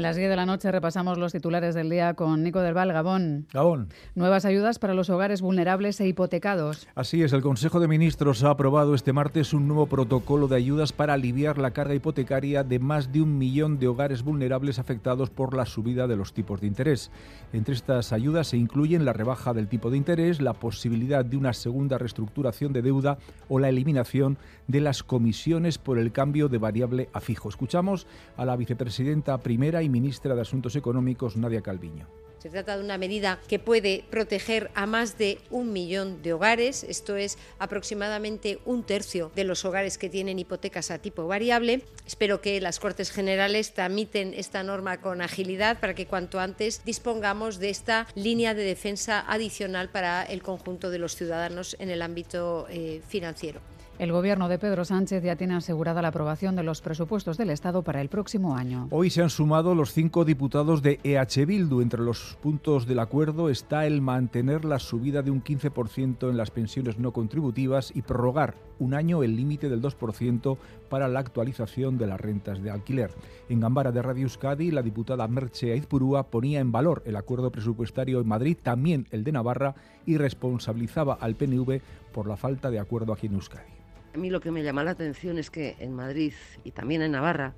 Las 10 de la noche repasamos los titulares del día con Nico del Val, Gabón. Gabón. Nuevas ayudas para los hogares vulnerables e hipotecados. Así es, el Consejo de Ministros ha aprobado este martes un nuevo protocolo de ayudas para aliviar la carga hipotecaria de más de un millón de hogares vulnerables afectados por la subida de los tipos de interés. Entre estas ayudas se incluyen la rebaja del tipo de interés, la posibilidad de una segunda reestructuración de deuda o la eliminación de las comisiones por el cambio de variable a fijo. Escuchamos a la vicepresidenta primera y ministra de Asuntos Económicos, Nadia Calviño. Se trata de una medida que puede proteger a más de un millón de hogares, esto es aproximadamente un tercio de los hogares que tienen hipotecas a tipo variable. Espero que las Cortes Generales tramiten esta norma con agilidad para que cuanto antes dispongamos de esta línea de defensa adicional para el conjunto de los ciudadanos en el ámbito eh, financiero. El gobierno de Pedro Sánchez ya tiene asegurada la aprobación de los presupuestos del Estado para el próximo año. Hoy se han sumado los cinco diputados de EH Bildu. Entre los puntos del acuerdo está el mantener la subida de un 15% en las pensiones no contributivas y prorrogar un año el límite del 2% para la actualización de las rentas de alquiler. En Gambara de Radio Euskadi, la diputada Merche Aizpurúa ponía en valor el acuerdo presupuestario en Madrid, también el de Navarra, y responsabilizaba al PNV por la falta de acuerdo aquí en Euskadi. A mí lo que me llama la atención es que en Madrid y también en Navarra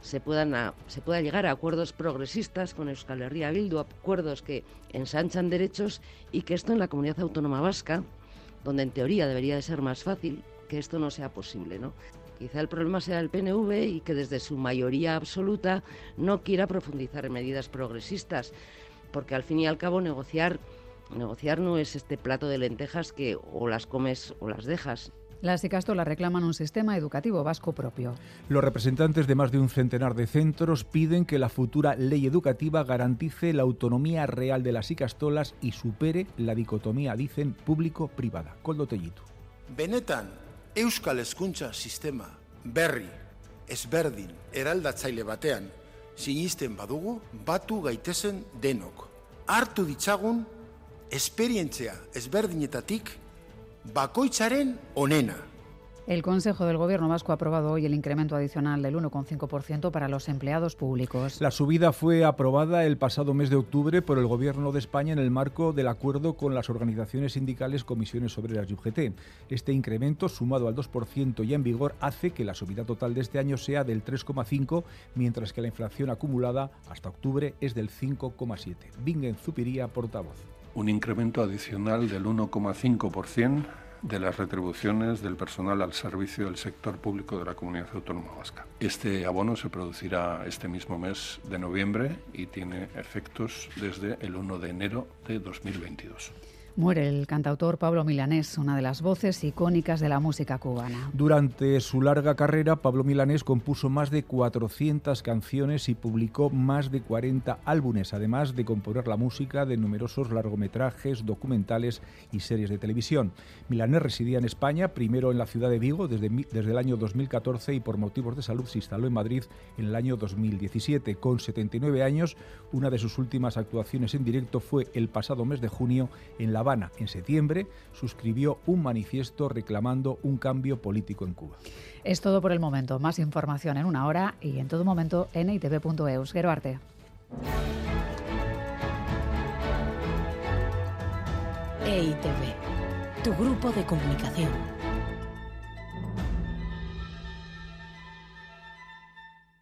se, puedan se pueda llegar a acuerdos progresistas con Euskal Herria Bildu, acuerdos que ensanchan derechos y que esto en la comunidad autónoma vasca, donde en teoría debería de ser más fácil, que esto no sea posible, ¿no? Quizá el problema sea el PNV y que desde su mayoría absoluta no quiera profundizar en medidas progresistas, porque al fin y al cabo negociar negociar no es este plato de lentejas que o las comes o las dejas. Las Icastolas reclaman un sistema educativo vasco propio. Los representantes de más de un centenar de centros piden que la futura ley educativa garantice la autonomía real de las Icastolas y supere la dicotomía, dicen, público-privada. Coldo Tellitu. Benetan, Euskal Hezkuntza sistema berri, ezberdin, eraldatzaile batean, sinisten badugu, batu gaitezen denok. Hartu ditzagun, esperientzia ezberdinetatik bakoitzaren onena. El Consejo del Gobierno Vasco ha aprobado hoy el incremento adicional del 1,5% para los empleados públicos. La subida fue aprobada el pasado mes de octubre por el Gobierno de España en el marco del acuerdo con las organizaciones sindicales, comisiones obreras y UGT. Este incremento, sumado al 2% ya en vigor, hace que la subida total de este año sea del 3,5%, mientras que la inflación acumulada hasta octubre es del 5,7%. Bingen Zupiría, portavoz. Un incremento adicional del 1,5% de las retribuciones del personal al servicio del sector público de la comunidad autónoma vasca. Este abono se producirá este mismo mes de noviembre y tiene efectos desde el 1 de enero de 2022. Muere el cantautor Pablo Milanés, una de las voces icónicas de la música cubana. Durante su larga carrera, Pablo Milanés compuso más de 400 canciones y publicó más de 40 álbumes, además de componer la música de numerosos largometrajes, documentales y series de televisión. Milanés residía en España, primero en la ciudad de Vigo desde, desde el año 2014 y por motivos de salud se instaló en Madrid en el año 2017. Con 79 años, una de sus últimas actuaciones en directo fue el pasado mes de junio en La en septiembre, suscribió un manifiesto reclamando un cambio político en Cuba. Es todo por el momento. Más información en una hora y en todo momento en itv.eus. Arte. EITV, tu grupo de comunicación.